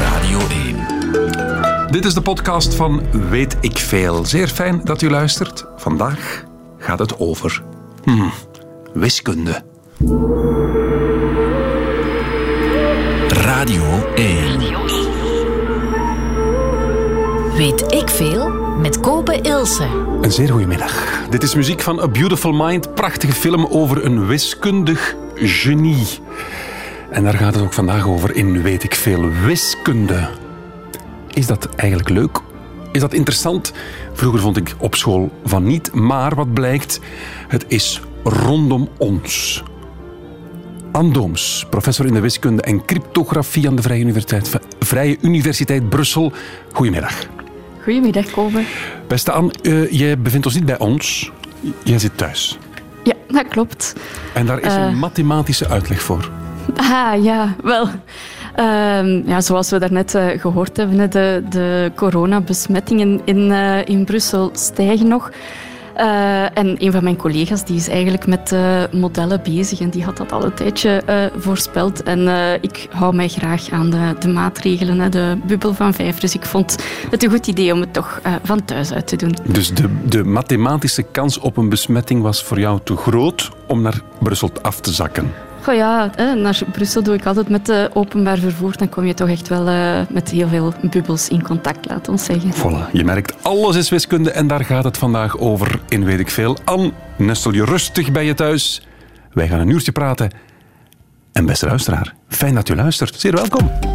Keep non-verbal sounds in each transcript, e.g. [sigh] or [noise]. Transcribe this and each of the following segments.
Radio 1. Dit is de podcast van Weet ik Veel. Zeer fijn dat u luistert. Vandaag gaat het over hmm, wiskunde. Radio 1. Weet ik veel met Kopen Ilse. Een zeer goede middag. Dit is muziek van A Beautiful Mind. Prachtige film over een wiskundig genie. En daar gaat het ook vandaag over in Weet ik veel wiskunde. Is dat eigenlijk leuk? Is dat interessant? Vroeger vond ik op school van niet, maar wat blijkt, het is rondom ons. Anne Dooms, professor in de wiskunde en cryptografie aan de Vrije Universiteit, Vrije Universiteit Brussel. Goedemiddag. Goedemiddag, Kobe. Beste Anne, uh, jij bevindt ons niet bij ons. Jij zit thuis. Ja, dat klopt. En daar is een uh, mathematische uitleg voor. [laughs] Ah, ja, wel. Uh, ja, zoals we daarnet uh, gehoord hebben, de, de coronabesmettingen in, uh, in Brussel stijgen nog. Uh, en een van mijn collega's die is eigenlijk met modellen bezig en die had dat al een tijdje voorspeld. En ik hou mij graag aan de, de maatregelen, hè, de bubbel van vijf. Dus ik vond het een goed idee om het toch van thuis uit te doen. Dus de, de mathematische kans op een besmetting was voor jou te groot om naar Brussel af te zakken? Goh ja, naar Brussel doe ik altijd met uh, openbaar vervoer. Dan kom je toch echt wel uh, met heel veel bubbels in contact, laat ons zeggen. Voilà, je merkt, alles is wiskunde en daar gaat het vandaag over in Weet ik Veel. Anne, nestel je rustig bij je thuis. Wij gaan een uurtje praten. En beste luisteraar, fijn dat u luistert. Zeer welkom.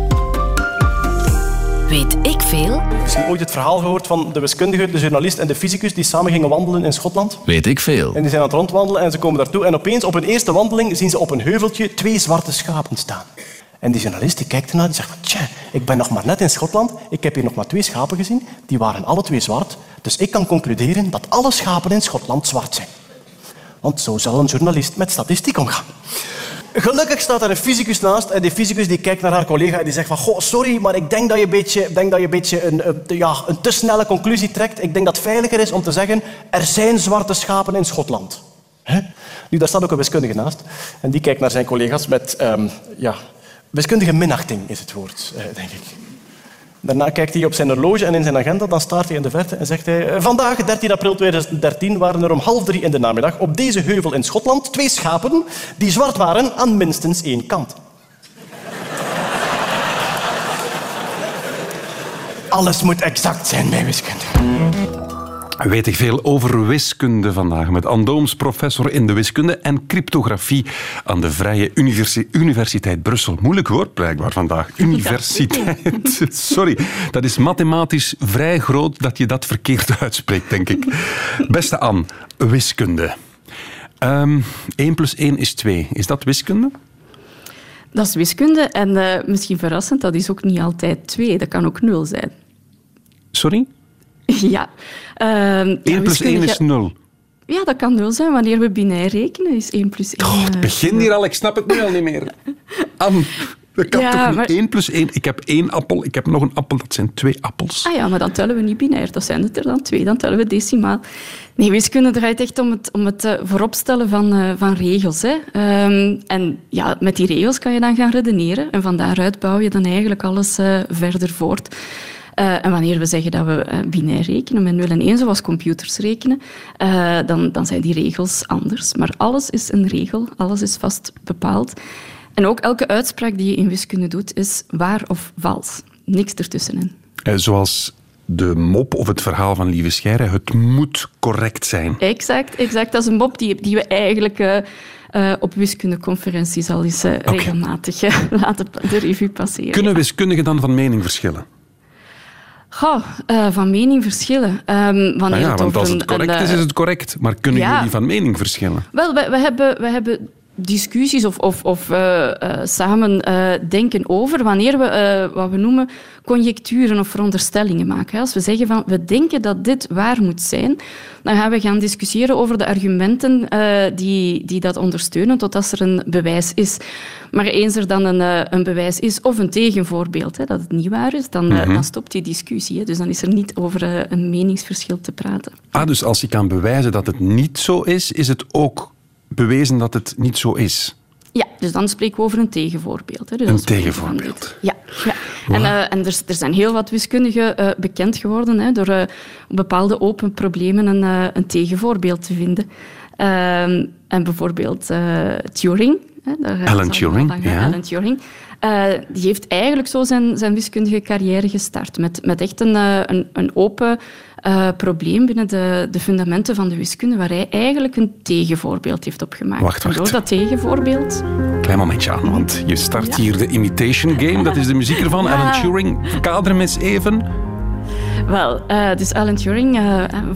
Weet ik veel? Misschien ooit het verhaal gehoord van de wiskundige, de journalist en de fysicus die samen gingen wandelen in Schotland? Weet ik veel. En die zijn aan het rondwandelen en ze komen daartoe en opeens op hun eerste wandeling zien ze op een heuveltje twee zwarte schapen staan. En die journalist die kijkt ernaar en zegt van, tja, ik ben nog maar net in Schotland, ik heb hier nog maar twee schapen gezien, die waren alle twee zwart, dus ik kan concluderen dat alle schapen in Schotland zwart zijn. Want zo zal een journalist met statistiek omgaan. Gelukkig staat er een fysicus naast en die fysicus die kijkt naar haar collega en die zegt van Goh, sorry, maar ik denk dat je een beetje, denk dat je een, beetje een, ja, een te snelle conclusie trekt. Ik denk dat het veiliger is om te zeggen er zijn zwarte schapen in Schotland. Hè? Nu, daar staat ook een wiskundige naast en die kijkt naar zijn collega's met um, ja, wiskundige minachting is het woord, uh, denk ik. Daarna kijkt hij op zijn horloge en in zijn agenda, dan staart hij in de verte en zegt hij Vandaag, 13 april 2013, waren er om half drie in de namiddag op deze heuvel in Schotland twee schapen die zwart waren aan minstens één kant. Alles moet exact zijn bij wiskunde. Weet ik veel over wiskunde vandaag met Andooms, professor in de wiskunde en cryptografie aan de Vrije Universi Universiteit Brussel. Moeilijk woord blijkbaar vandaag. Universiteit. [laughs] Sorry, dat is mathematisch vrij groot dat je dat verkeerd uitspreekt, denk ik. Beste Anne, wiskunde. Um, 1 plus 1 is 2. Is dat wiskunde? Dat is wiskunde en uh, misschien verrassend, dat is ook niet altijd 2. Dat kan ook 0 zijn. Sorry? [laughs] Ja. Uh, 1 ja, plus 1 is 0. Ja, dat kan 0 zijn. Wanneer we binair rekenen, is 1 plus 1. Oh, het begint hier al, ik snap het nu al niet meer. [laughs] Am, dat kan ja, toch maar... 1 plus 1? Ik heb één appel, ik heb nog een appel, dat zijn twee appels. Ah ja, maar dan tellen we niet binair. Dat zijn het er dan twee, dan tellen we decimaal. Nee, wiskunde draait echt om het, om het uh, vooropstellen van, uh, van regels. Hè. Um, en ja, met die regels kan je dan gaan redeneren. En van daaruit bouw je dan eigenlijk alles uh, verder voort. Uh, en wanneer we zeggen dat we uh, binair rekenen met 0 en 1, zoals computers rekenen, uh, dan, dan zijn die regels anders. Maar alles is een regel, alles is vast bepaald. En ook elke uitspraak die je in wiskunde doet, is waar of vals. Niks ertussenin. Zoals de mop of het verhaal van Lieve Scheire, het moet correct zijn. Exact, exact. Dat is een mop die, die we eigenlijk... Uh, op wiskundeconferenties al eens uh, okay. regelmatig uh, [laughs] laten de revue passeren. Kunnen wiskundigen dan van mening verschillen? Goh, uh, van mening verschillen. Um, wanneer nou ja, want als het correct is, is het correct. Maar kunnen ja. jullie van mening verschillen? Wel, we, we, hebben, we hebben discussies of, of, of uh, uh, samen uh, denken over wanneer we wat we noemen conjecturen of veronderstellingen maken. Als we zeggen van we denken dat dit waar moet zijn, dan gaan we gaan discussiëren over de argumenten die, die dat ondersteunen totdat er een bewijs is. Maar eens er dan een, een bewijs is of een tegenvoorbeeld hè, dat het niet waar is, dan, mm-hmm. dan stopt die discussie. Hè. Dus dan is er niet over een meningsverschil te praten. Ah, dus als je kan bewijzen dat het niet zo is, is het ook bewezen dat het niet zo is. Ja, dus dan spreken we over een tegenvoorbeeld. Hè. Dus Een tegenvoorbeeld. Ja, ja. en, eh, en er, er zijn heel wat wiskundigen eh, bekend geworden hè, door op bepaalde open problemen een, een tegenvoorbeeld te vinden. Ehm, en bijvoorbeeld Turing. Hè, Alan Turing, ja. Alan Turing. Eh, die heeft eigenlijk zo zijn, zijn wiskundige carrière gestart. Met, met echt een, eh, een, een open eh, probleem binnen de, de fundamenten van de wiskunde, waar hij eigenlijk een tegenvoorbeeld heeft opgemaakt. Wacht, wacht. En door dat tegenvoorbeeld... Klein momentje aan, want je start hier de Imitation Game. Dat is de muziek ervan. Ja. Alan Turing, verkader hem eens even. Wel, eh, dus Alan Turing, eh, eh,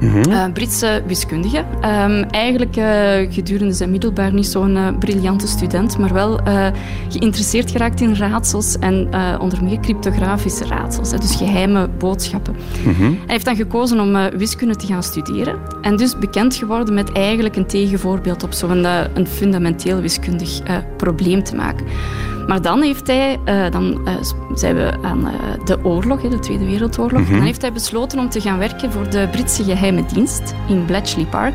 eeuw, eh, Britse wiskundige. Ehm, eigenlijk eh, gedurende zijn middelbaar niet zo'n eh, briljante student, maar wel geïnteresseerd geraakt in raadsels en onder meer cryptografische raadsels, hè, dus geheime boodschappen. Hij heeft dan gekozen om wiskunde te gaan studeren en dus bekend geworden met eigenlijk een tegenvoorbeeld op zo'n een fundamenteel wiskundig probleem te maken. Maar dan heeft hij, eh, dan eh, zijn we aan eh, de oorlog, de Tweede Wereldoorlog. Dan heeft hij besloten om te gaan werken voor de Britse geheime dienst in Bletchley Park.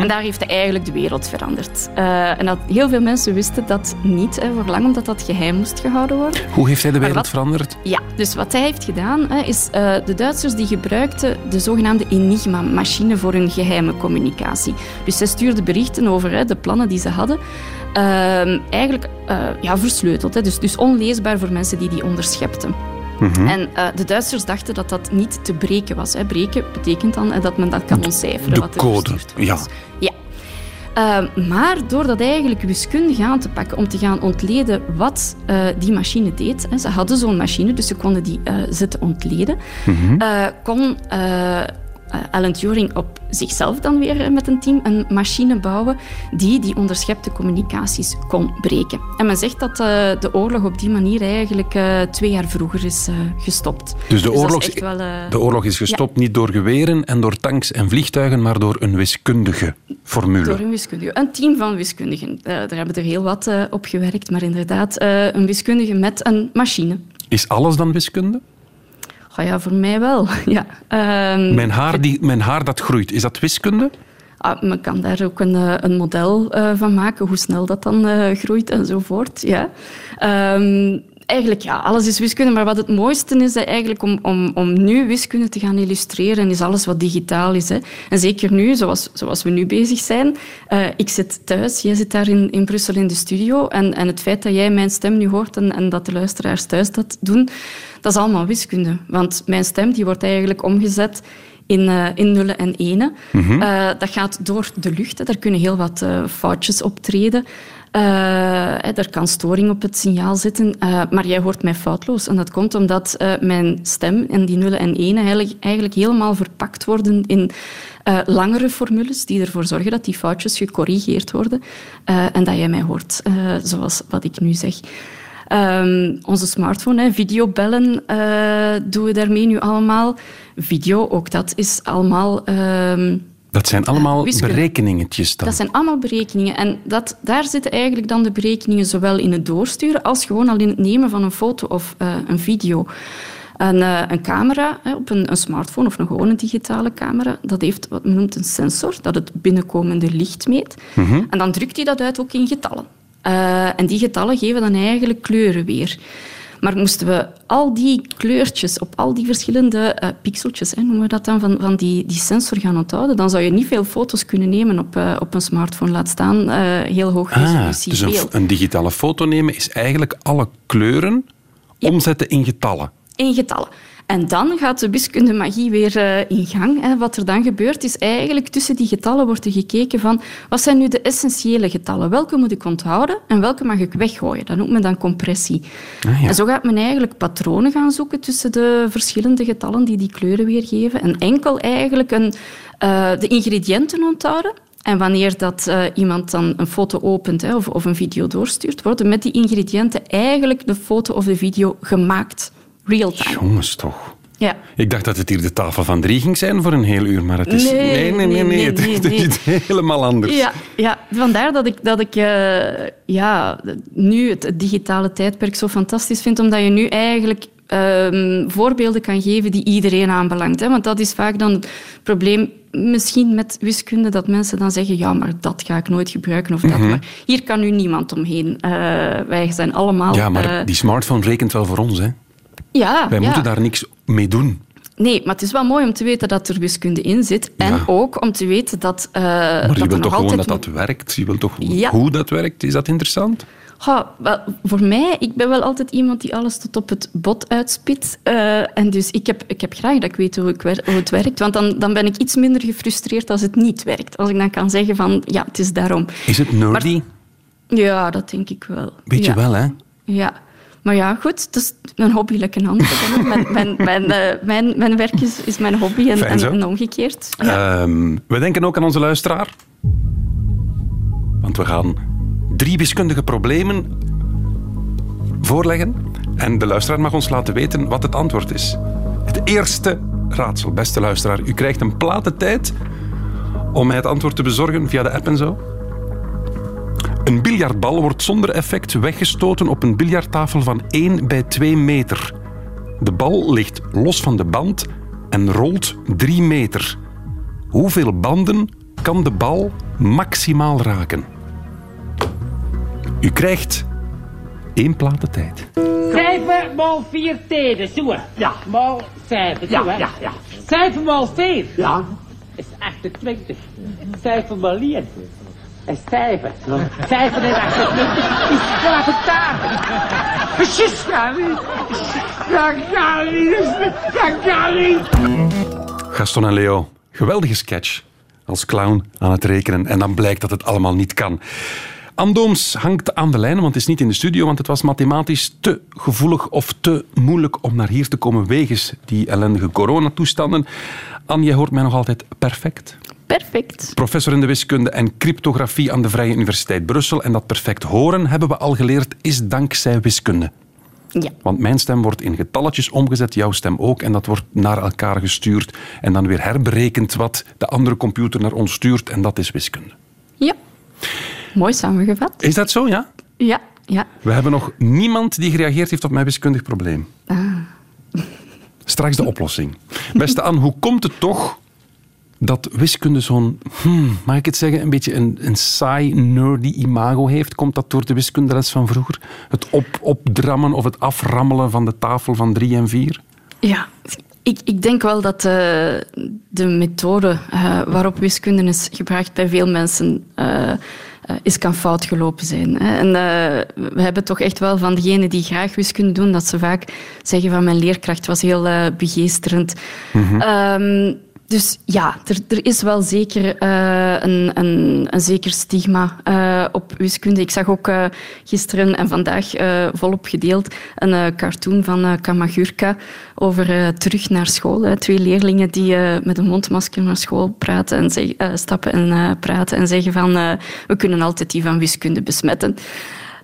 En daar heeft hij eigenlijk de wereld veranderd. En dat, heel veel mensen wisten dat niet hè, voor lang, omdat dat geheim moest gehouden worden. Hoe heeft hij de wereld wat- veranderd? Ja, dus wat hij heeft gedaan, hè, is de Duitsers die gebruikten de zogenaamde Enigma-machine voor hun geheime communicatie. Dus zij stuurden berichten over hè, de plannen die ze hadden. Ehm, eigenlijk eh, ja, versleuteld, hè, dus, dus onleesbaar voor mensen die die onderschepten. En eh, de Duitsers dachten dat dat niet te breken was. Hè. Breken betekent dan eh, dat men dat kan ontcijferen. de wat er code, ja. Ja. Ehm, maar door dat eigenlijk wiskundig aan te pakken om te gaan ontleden wat die machine deed, hè, ze hadden zo'n machine, dus ze konden die zitten ontleden, eh, kon Alan Turing op zichzelf dan weer eh, met een team een machine bouwen die die onderschepte communicaties kon breken. En men zegt dat eh, de oorlog op die manier eigenlijk eh, twee jaar vroeger is eh, gestopt. Dus de is wel, eh, de oorlog is gestopt niet door geweren en door tanks en vliegtuigen, maar door een wiskundige formule. Door een wiskundige. Een team van wiskundigen. Eh, daar hebben er heel wat eh, op gewerkt, maar inderdaad, eh, een wiskundige met een machine. Is alles dan wiskunde? Oh ja, voor mij wel. [laughs] ja. Ehm, Mijn haar, die, mijn haar dat groeit, is dat wiskunde? ah, men kan daar ook een, eh, een model eh, van maken, hoe snel dat dan eh, groeit enzovoort. Ja. Ehm, eigenlijk, ja, alles is wiskunde, maar wat het mooiste is eigenlijk om, om, om nu wiskunde te gaan illustreren, is alles wat digitaal is. Hè. En zeker nu, zoals, zoals we nu bezig zijn. Eh, ik zit thuis, jij zit daar in, in Brussel in de studio. En, en het feit dat jij mijn stem nu hoort en, en dat de luisteraars thuis dat doen, dat is allemaal wiskunde. Want mijn stem die wordt eigenlijk omgezet in, eh, in nullen en enen. Eh, dat gaat door de lucht. Daar kunnen heel wat foutjes optreden. Eh, er kan storing op het signaal zitten, eh, maar jij hoort mij foutloos. En dat komt omdat eh, mijn stem en die nullen en enen eigenlijk, helemaal verpakt worden in eh, langere formules die ervoor zorgen dat die foutjes gecorrigeerd worden eh, en dat jij mij hoort, eh, zoals wat ik nu zeg. Ehm, onze smartphone, videobellen, eh, doen we daarmee nu allemaal. Video, ook dat is allemaal... ehm, Dat zijn allemaal Wiskunde. berekeningetjes dan. dat zijn allemaal berekeningen. En dat, daar zitten eigenlijk dan de berekeningen zowel in het doorsturen als gewoon al in het nemen van een foto of eh, een video. Een, eh, een camera hè, op een, een smartphone of een gewone digitale camera, dat heeft wat men noemt een sensor, dat het binnenkomende licht meet. En dan drukt hij dat uit ook in getallen. Eh, en die getallen geven dan eigenlijk kleuren weer. Maar moesten we al die kleurtjes op al die verschillende eh, pixeltjes, hè, noemen we dat dan, van, van die, die sensor gaan onthouden, dan zou je niet veel foto's kunnen nemen op, eh, op een smartphone. Laat staan eh, heel hoog Ah, resolutie dus een, een digitale foto nemen is eigenlijk alle kleuren omzetten in getallen. in getallen. En dan gaat de wiskundemagie weer eh, in gang. Hè. Wat er dan gebeurt, is eigenlijk tussen die getallen wordt er gekeken van wat zijn nu de essentiële getallen? Welke moet ik onthouden en welke mag ik weggooien? Dat noemt men dan compressie. Ah, ja. En zo gaat men eigenlijk patronen gaan zoeken tussen de verschillende getallen die die kleuren weergeven. En enkel eigenlijk een, eh, de ingrediënten onthouden. En wanneer dat, eh, iemand dan een foto opent hè, of, of een video doorstuurt, worden met die ingrediënten eigenlijk de foto of de video gemaakt. Jongens toch. Ja. Ik dacht dat het hier de tafel van drie ging zijn voor een heel uur, maar het is... Nee, nee, nee, nee. het, nee, het nee. is helemaal anders. Ja, ja, vandaar dat ik, dat ik eh, ja, nu het, het digitale tijdperk zo fantastisch vind, omdat je nu eigenlijk ehm, voorbeelden kan geven die iedereen aanbelangt. Hè? Want dat is vaak dan het probleem misschien met wiskunde, dat mensen dan zeggen, ja, maar dat ga ik nooit gebruiken of dat. Mhm. Maar hier kan nu niemand omheen. Eh, wij zijn allemaal... Ja, maar eh, die smartphone rekent wel voor ons. Hè. Ja, Wij ja. moeten daar niks mee doen. Nee, maar het is wel mooi om te weten dat er wiskunde in zit. En Ja. ook om te weten dat, eh Maar dat je wilt nog toch gewoon dat dat werkt? Je wilt toch Ja. hoe dat werkt? Is dat interessant? Wel, voor mij, ik ben wel altijd iemand die alles tot op het bot uitspit. Eh, en dus ik heb, ik heb graag dat ik weet hoe, ik wer- hoe het werkt. Want dan, dan ben ik iets minder gefrustreerd als het niet werkt. Als ik dan kan zeggen van, ja, het is daarom. Is het nerdy? Ja, dat denk ik wel. Weet je ja. wel, hè? Ja. Maar ja, goed, het is een hobby lekker ander. mijn, mijn, mijn, eh, mijn, mijn werk is, is mijn hobby en, Fijn en, zo. en omgekeerd. Ehm, we denken ook aan onze luisteraar. Want we gaan drie wiskundige problemen voorleggen. En de luisteraar mag ons laten weten wat het antwoord is. Het eerste raadsel, beste luisteraar. U krijgt een platentijd om mij het antwoord te bezorgen via de app en zo. Een biljartbal wordt zonder effect weggestoten op een biljarttafel van 1 bij 2 meter. De bal ligt los van de band en rolt 3 meter. Hoeveel banden kan de bal maximaal raken? U krijgt één platentijd. 7 mal 4 tijden, zo. Ja. Mal 7, zo Ja, hè. ja, ja. 7 mal 4 Ja. is 28. 7 mal 1 is 7. 7 en 28 is 85. Precies, ja niet. Dat kan niet. Dat kan niet. Gaston en Leo, geweldige sketch. Als clown aan het rekenen en dan blijkt dat het allemaal niet kan. Andooms hangt aan de lijn, want het is niet in de studio, want het was mathematisch te gevoelig of te moeilijk om naar hier te komen wegens die ellendige coronatoestanden. Jij hoort mij nog altijd perfect. Perfect. Professor in de wiskunde en cryptografie aan de Vrije Universiteit Brussel. En dat perfect horen, hebben we al geleerd, is dankzij wiskunde. Ja. Want mijn stem wordt in getalletjes omgezet, jouw stem ook. En dat wordt naar elkaar gestuurd. En dan weer herberekend wat de andere computer naar ons stuurt. En dat is wiskunde. Ja. Mooi samengevat. Is dat zo, ja? Ja, ja. We hebben nog niemand die gereageerd heeft op mijn wiskundig probleem. Straks de oplossing. Beste Anne, hoe komt het toch dat wiskunde zo'n, hmm, mag ik het zeggen, een beetje een, een saai, nerdy imago heeft? Komt dat door de wiskundeles van vroeger? Het op, opdrammen of het aframmelen van de tafel van drie en vier? Ja, ik, ik denk wel dat eh, de methode eh, waarop wiskunde is gebruikt bij veel mensen eh, is kan fout gelopen zijn. En we hebben toch echt wel van degenen die graag wiskunde doen, dat ze vaak zeggen van mijn leerkracht was heel eh, begeesterend. Ehm, dus ja, er, er is wel zeker eh, een, een, een zeker stigma eh, op wiskunde. Ik zag ook eh, gisteren en vandaag volop gedeeld een cartoon van Kamagurka over terug naar school. Twee leerlingen die met een mondmasker naar school praten en stappen en praten en zeggen van we kunnen altijd die van wiskunde besmetten.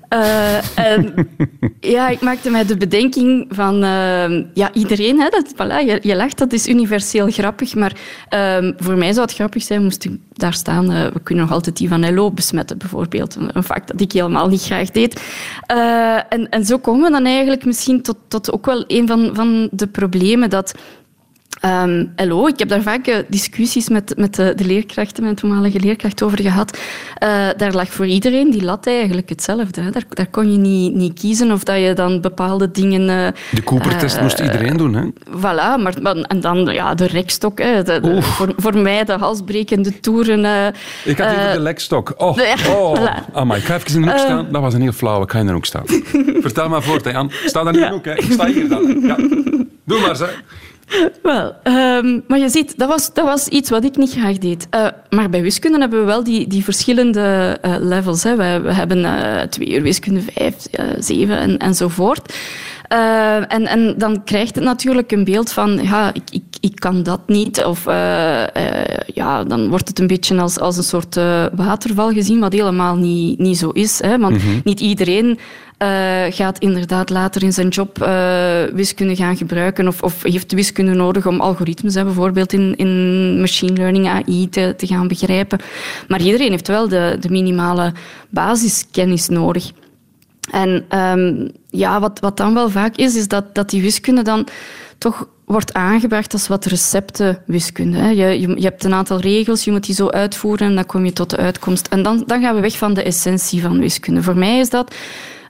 Eh, en [laughs] ja, ik maakte mij de bedenking van... eh, ja, iedereen, hè, dat, voilà, je, je lacht, dat is universeel grappig. Maar ehm, voor mij zou het grappig zijn, moest ik daar staan... eh, we kunnen nog altijd die van LO besmetten, bijvoorbeeld. Een, een vak dat ik helemaal niet graag deed. Eh, en, en zo komen we dan eigenlijk misschien tot, tot ook wel een van, van de problemen dat... LO, ik heb daar vaak eh, discussies met, met de, de leerkrachten, mijn toenmalige leerkracht over gehad. Eh, daar lag voor iedereen die lat eigenlijk hetzelfde. Hè. Daar, daar kon je niet, niet kiezen of dat je dan bepaalde dingen... eh, De Cooper-test moest iedereen doen, hè? Voilà, maar, maar- en dan ja, de rekstok. Hè, de- voor, voor mij de halsbrekende toeren. Ik had eh, de lekstok. Oh, oh. [laughs] voilà. Amai, ik ga even in de hoek staan. Dat was een heel flauw. Ik ga in de hoek staan. [laughs] Vertel maar voort, hè, Jan. Sta dan in de hoek. Hè. Ik sta hier dan. Ja. Doe maar, zeg. Wel, ehm, maar je ziet, dat was, dat was iets wat ik niet graag deed. Eh, maar bij wiskunde hebben we wel die, die verschillende eh, levels. Hè. We, we hebben eh, twee uur wiskunde, vijf, zeven en, enzovoort. En, en dan krijgt het natuurlijk een beeld van, ja, ik, ik, ik kan dat niet. Of ja, dan wordt het een beetje als, als een soort waterval gezien, wat helemaal niet, niet zo is. Hè. Want niet iedereen gaat inderdaad later in zijn job eh, wiskunde gaan gebruiken of, of heeft wiskunde nodig om algoritmes hè, bijvoorbeeld in, in machine learning, AI, te, te gaan begrijpen. Maar iedereen heeft wel de, de minimale basiskennis nodig. En ehm, ja, wat, wat dan wel vaak is, is dat, dat die wiskunde dan toch wordt aangebracht als wat receptenwiskunde. Je, je, je, hebt een aantal regels, je moet die zo uitvoeren en dan kom je tot de uitkomst. En dan, dan gaan we weg van de essentie van wiskunde. Voor mij is dat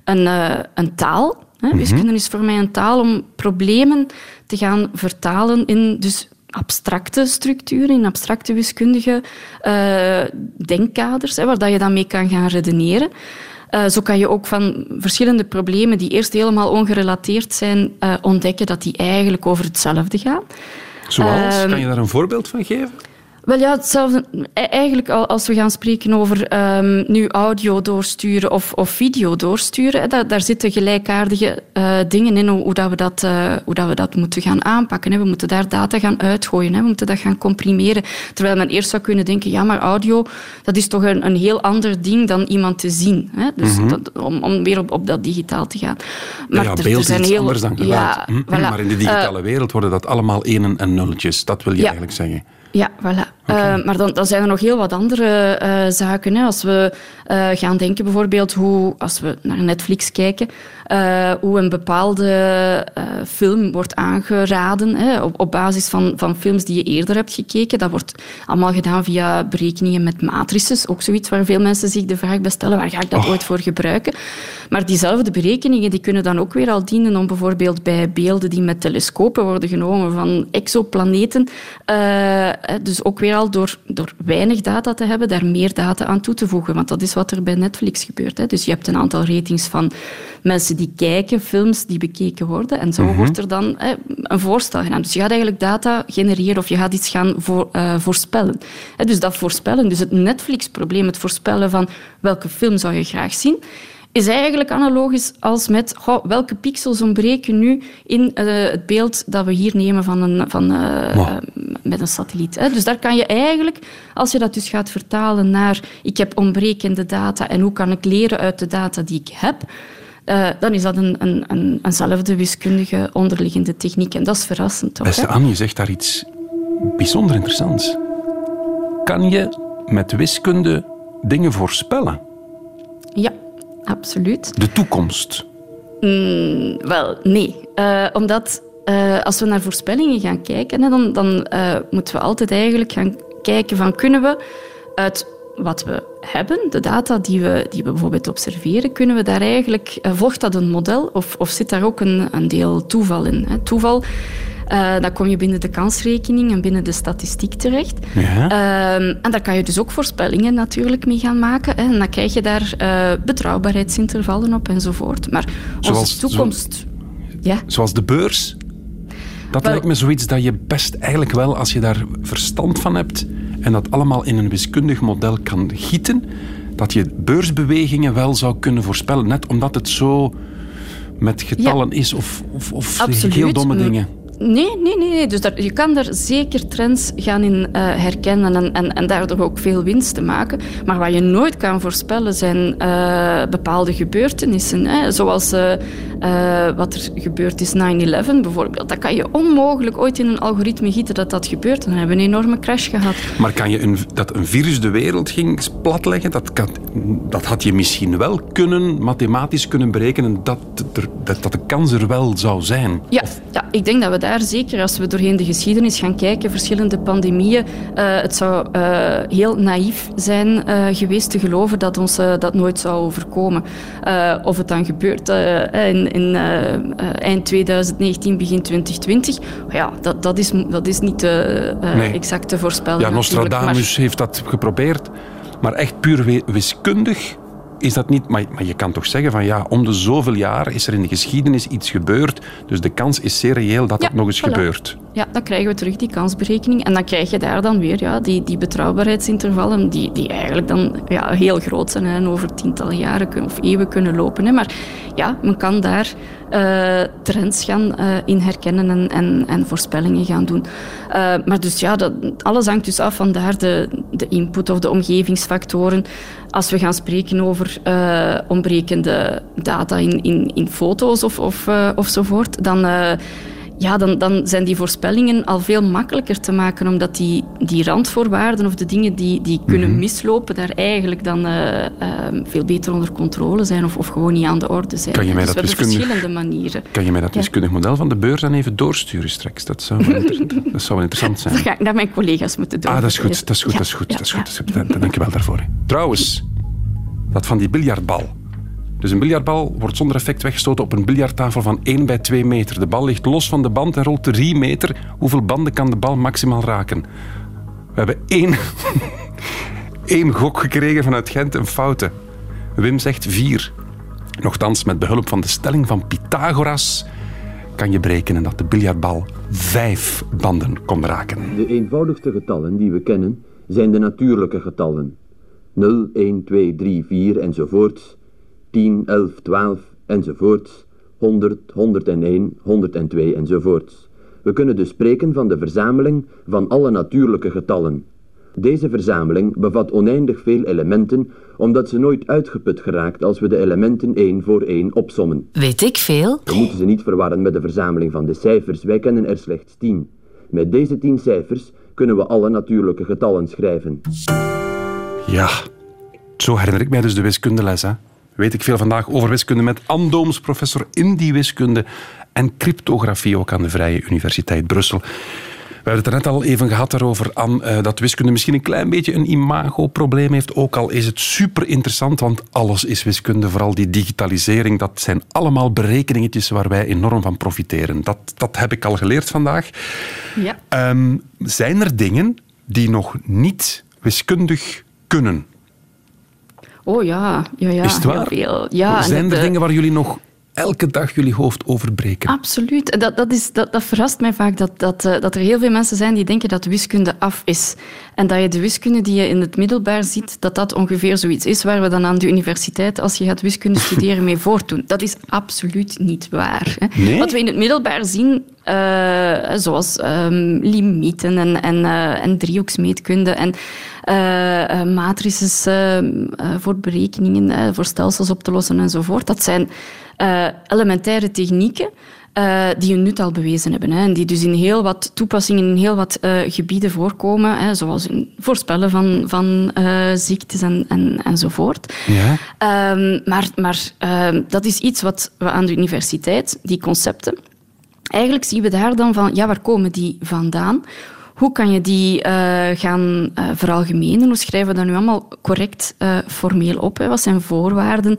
een, uh, een taal. Hè. Wiskunde is voor mij een taal om problemen te gaan vertalen in dus abstracte structuren, in abstracte wiskundige uh, denkkaders, hè, waar dat je dan mee kan gaan redeneren. Uh, zo kan je ook van verschillende problemen die eerst helemaal ongerelateerd zijn, uh, ontdekken dat die eigenlijk over hetzelfde gaan. Zoals? Uh, kan je daar een voorbeeld van geven? Wel ja, hetzelfde. Eigenlijk als we gaan spreken over um, nu audio doorsturen of, of video doorsturen, daar, daar zitten gelijkaardige uh, dingen in hoe, hoe, dat we dat, uh, hoe dat we dat moeten gaan aanpakken. Hè. We moeten daar data gaan uitgooien, hè. we moeten dat gaan comprimeren. Terwijl men eerst zou kunnen denken, ja, maar audio, dat is toch een, een heel ander ding dan iemand te zien. Hè. Dus Mhm. dat, om, om weer op, op dat digitaal te gaan. Maar ja, er- er beeld is zijn iets heel- anders dan geluid. Ja, Hm? voilà. Maar in de digitale wereld worden dat allemaal enen en nulletjes. Dat wil je eigenlijk zeggen. Ja, voilà. Eh, maar dan, dan zijn er nog heel wat andere eh, zaken. Hè. Als we eh, gaan denken bijvoorbeeld hoe, als we naar Netflix kijken, hoe een bepaalde film wordt aangeraden hè, op, op basis van, van films die je eerder hebt gekeken. Dat wordt allemaal gedaan via berekeningen met matrices. Ook zoiets waar veel mensen zich de vraag bij stellen, waar ga ik dat Oh. ooit voor gebruiken? Maar diezelfde berekeningen die kunnen dan ook weer al dienen om bijvoorbeeld bij beelden die met telescopen worden genomen van exoplaneten, dus ook weer al door, door weinig data te hebben, daar meer data aan toe te voegen. Want dat is wat er bij Netflix gebeurt. Hè. Dus je hebt een aantal ratings van mensen die kijken, films die bekeken worden. En zo wordt er dan hè, een voorstel gedaan. Dus je gaat eigenlijk data genereren of je gaat iets gaan voor, eh, voorspellen. Dus dat voorspellen, dus het Netflix-probleem, het voorspellen van welke film zou je graag zien, is eigenlijk analogisch als met goh, welke pixels ontbreken nu in eh, het beeld dat we hier nemen van een, van, eh, Wow. eh, met een satelliet. Hè. Dus daar kan je eigenlijk, als je dat dus gaat vertalen naar ik heb ontbrekende data en hoe kan ik leren uit de data die ik heb, dan is dat een, een, een, eenzelfde wiskundige onderliggende techniek. En dat is verrassend, toch? Beste? Anne, je zegt daar iets bijzonder interessants. Kan je met wiskunde dingen voorspellen? Ja, absoluut. De toekomst. Wel, nee. Eh, omdat eh, als we naar voorspellingen gaan kijken, hè, dan, dan eh, moeten we altijd eigenlijk gaan kijken van kunnen we uit wat we hebben, de data die we, die we bijvoorbeeld observeren, kunnen we daar eigenlijk, volgt dat een model of, of zit daar ook een, een deel toeval in? Hè? Toeval, eh, dan kom je binnen de kansrekening en binnen de statistiek terecht. Ja. Ehm, en daar kan je dus ook voorspellingen natuurlijk mee gaan maken. Hè. En dan krijg je daar eh, betrouwbaarheidsintervallen op enzovoort. Maar Zoals- onze toekomst... Ja, Zoals de beurs. Dat Wel- lijkt me zoiets dat je best eigenlijk wel, als je daar verstand van hebt en dat allemaal in een wiskundig model kan gieten, dat je beursbewegingen wel zou kunnen voorspellen. Net omdat het zo met getallen is of, of, of heel domme Mm. dingen. Nee, nee, nee. nee. Dus daar, je kan daar zeker trends gaan in eh, herkennen en, en, en daardoor ook veel winst te maken. Maar wat je nooit kan voorspellen zijn eh, bepaalde gebeurtenissen. Hè. Zoals eh, wat er gebeurd is 9-11 bijvoorbeeld. Dat kan je onmogelijk ooit in een algoritme gieten dat dat gebeurt. Dan hebben we een enorme crash gehad. Maar kan je een, dat een virus de wereld ging platleggen, dat, kan, dat had je misschien wel kunnen, mathematisch kunnen berekenen, dat, er, dat, dat de kans er wel zou zijn. Ja, ja, ik denk dat we daar zeker, als we doorheen de geschiedenis gaan kijken, verschillende pandemieën, eh, het zou eh, heel naïef zijn eh, geweest te geloven dat ons dat nooit zou overkomen. Of het dan gebeurt in, in eind 2019, begin 2020, ja, dat, dat, is, dat is niet eh, Nee. exact te voorspellen. Ja, maar- Nostradamus heeft dat geprobeerd, maar echt puur wi- wiskundig is dat niet. Maar, maar je kan toch zeggen van ja, om de zoveel jaar is er in de geschiedenis iets gebeurd, dus de kans is zeer reëel dat Ja, dat nog eens voilà. gebeurt. Ja, dan krijgen we terug die kansberekening. En dan krijg je daar dan weer ja, die, die betrouwbaarheidsintervallen, die, die eigenlijk dan ja, heel groot zijn en over tientallen jaren kunnen, of eeuwen kunnen lopen. Hè. Maar ja, men kan daar eh, trends gaan eh, in herkennen en, en, en voorspellingen gaan doen. Eh, maar dus ja, dat, alles hangt dus af van daar de, de input of de omgevingsfactoren. Als we gaan spreken over ontbrekende data in, in, in foto's of, of, ofzovoort, dan... ja, dan, dan zijn die voorspellingen al veel makkelijker te maken, omdat die, die randvoorwaarden of de dingen die, die kunnen Mhm. mislopen, daar eigenlijk dan eh, eh, veel beter onder controle zijn of, of gewoon niet aan de orde zijn. Kan je mij dus dat wiskundig- verschillende manieren. Kan je mij dat Ja. wiskundig model van de beurs dan even doorsturen straks? Dat zou wel, inter- [laughs] dat zou wel interessant zijn. Dat ga ik naar mijn collega's moeten doen. Ah, dat is goed, dat is goed, dat is goed. Dat is goed. Dat is goed. Dan- dan Dank je wel daarvoor. Trouwens, dat van die biljartbal. Dus een biljartbal wordt zonder effect weggestoten op een biljarttafel van 1 bij 2 meter. De bal ligt los van de band en rolt 3 meter. Hoeveel banden kan de bal maximaal raken? We hebben één, [laughs] één gok gekregen vanuit Gent, een foute. Wim zegt 4. Nochtans, met behulp van de stelling van Pythagoras kan je berekenen dat de biljartbal 5 banden kon raken. De eenvoudigste getallen die we kennen zijn de natuurlijke getallen. 0, 1, 2, 3, 4 enzovoorts, 10, 11, 12 enzovoorts, 100, 101, 102 enzovoorts. We kunnen dus spreken van de verzameling van alle natuurlijke getallen. Deze verzameling bevat oneindig veel elementen, omdat ze nooit uitgeput geraakt als we de elementen één voor één opsommen. Weet ik veel? We moeten ze niet verwarren met de verzameling van de cijfers. Wij kennen er slechts tien. Met deze tien cijfers kunnen we alle natuurlijke getallen schrijven. Ja, zo herinner ik mij dus de wiskundeles. Hè. Weet ik veel vandaag over wiskunde met Anne Dooms, professor in die wiskunde en cryptografie ook aan de Vrije Universiteit Brussel. We hebben het er net al even gehad daarover, Anne, eh, dat wiskunde misschien een klein beetje een imagoprobleem heeft. Ook al is het super interessant, want alles is wiskunde. Vooral die digitalisering, dat zijn allemaal berekeningetjes waar wij enorm van profiteren. Dat, dat heb ik al geleerd vandaag. Ja. Ehm, zijn er dingen die nog niet wiskundig kunnen? Oh ja, ja, ja Is het heel waar? veel. Ja, en Zijn er dingen waar jullie nog elke dag jullie hoofd over breken? Absoluut. Dat, dat, is, dat, dat verrast mij vaak, dat, dat, eh, dat er heel veel mensen zijn die denken dat wiskunde af is. En dat je de wiskunde die je in het middelbaar ziet, dat dat ongeveer zoiets is waar we dan aan de universiteit, als je gaat wiskunde [laughs] studeren, mee voortdoen. Dat is absoluut niet waar. Hè. Nee? Wat we in het middelbaar zien, eh, zoals ehm, limieten en, en, eh, en driehoeksmeetkunde en matrices eh, eh, voor berekeningen, voor stelsels op te lossen enzovoort, dat zijn eh, elementaire technieken eh, die hun nut al bewezen hebben. Hè, en die dus in heel wat toepassingen in heel wat eh, gebieden voorkomen, hè, zoals in voorspellen van, van ziektes en, en, enzovoort. Ja? Ehm, maar maar ehm, dat is iets wat we aan de universiteit, die concepten, eigenlijk zien we daar dan van, ja, waar komen die vandaan? Hoe kan je die eh, gaan eh, veralgemenen? Hoe schrijven we dat nu allemaal correct eh, formeel op? Hè? Wat zijn voorwaarden?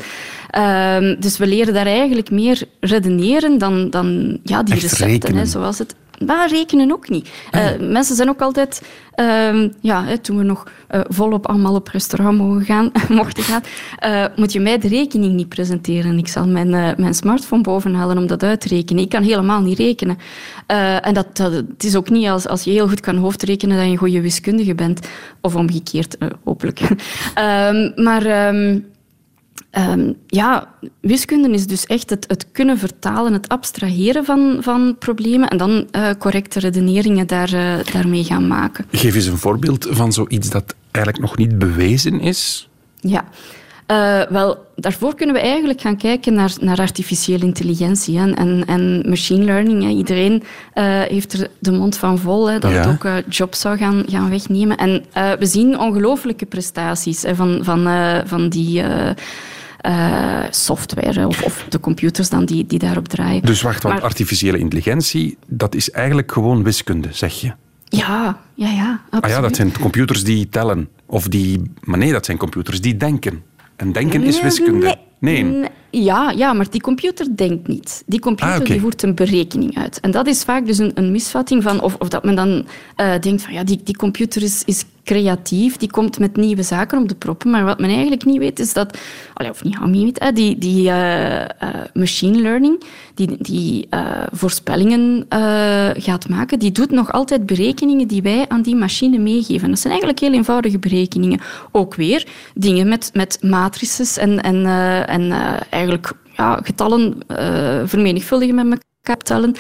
Ehm, dus we leren daar eigenlijk meer redeneren dan, dan ja, die Echt recepten. Hè, zoals het maar rekenen ook niet. Eh, mensen zijn ook altijd, ehm, ja, hè, toen we nog eh, volop allemaal op restaurant mogen gaan, [laughs] mochten gaan, eh, moet je mij de rekening niet presenteren. Ik zal mijn, mijn smartphone bovenhalen om dat uit te rekenen. Ik kan helemaal niet rekenen. En dat, dat, het is ook niet als, als je heel goed kan hoofdrekenen dat je een goede wiskundige bent. Of omgekeerd, hopelijk. [laughs] Ehm, maar... ehm, Ehm, ja, wiskunde is dus echt het, het kunnen vertalen, het abstraheren van, van problemen en dan eh, correcte redeneringen daar, eh, daarmee gaan maken. Geef eens een voorbeeld van zoiets dat eigenlijk nog niet bewezen is. Ja. Eh, wel, daarvoor kunnen we eigenlijk gaan kijken naar, naar artificiële intelligentie hè, en, en machine learning. Hè. Iedereen eh, heeft er de mond van vol hè, dat Ja. het ook eh, jobs zou gaan, gaan wegnemen. En we zien ongelooflijke prestaties hè, van, van, van die software of, of de computers dan die, die daarop draaien. Dus wacht, want Maar- artificiële intelligentie, dat is eigenlijk gewoon wiskunde, zeg je. Ja, ja, ja, absoluut. Ah ja, dat zijn computers die tellen. Of die... Maar nee, dat zijn computers die denken. En denken is wiskunde. Nee. Nee. Ja, ja, maar die computer denkt niet. Die computer Ah, die voert een berekening uit. En dat is vaak dus een, een misvatting van... Of, of dat men dan eh, denkt van... Ja, die, die computer is, is creatief, die komt met nieuwe zaken op de proppen. Maar wat men eigenlijk niet weet, is dat... Of niet, niet weet, die, die eh, eh, machine learning, die, die eh, voorspellingen gaat maken, die doet nog altijd berekeningen die wij aan die machine meegeven. Dat zijn eigenlijk heel eenvoudige berekeningen. Ook weer dingen met, met matrices en, en, en eigenlijk ja, getallen vermenigvuldigen met elkaar tellen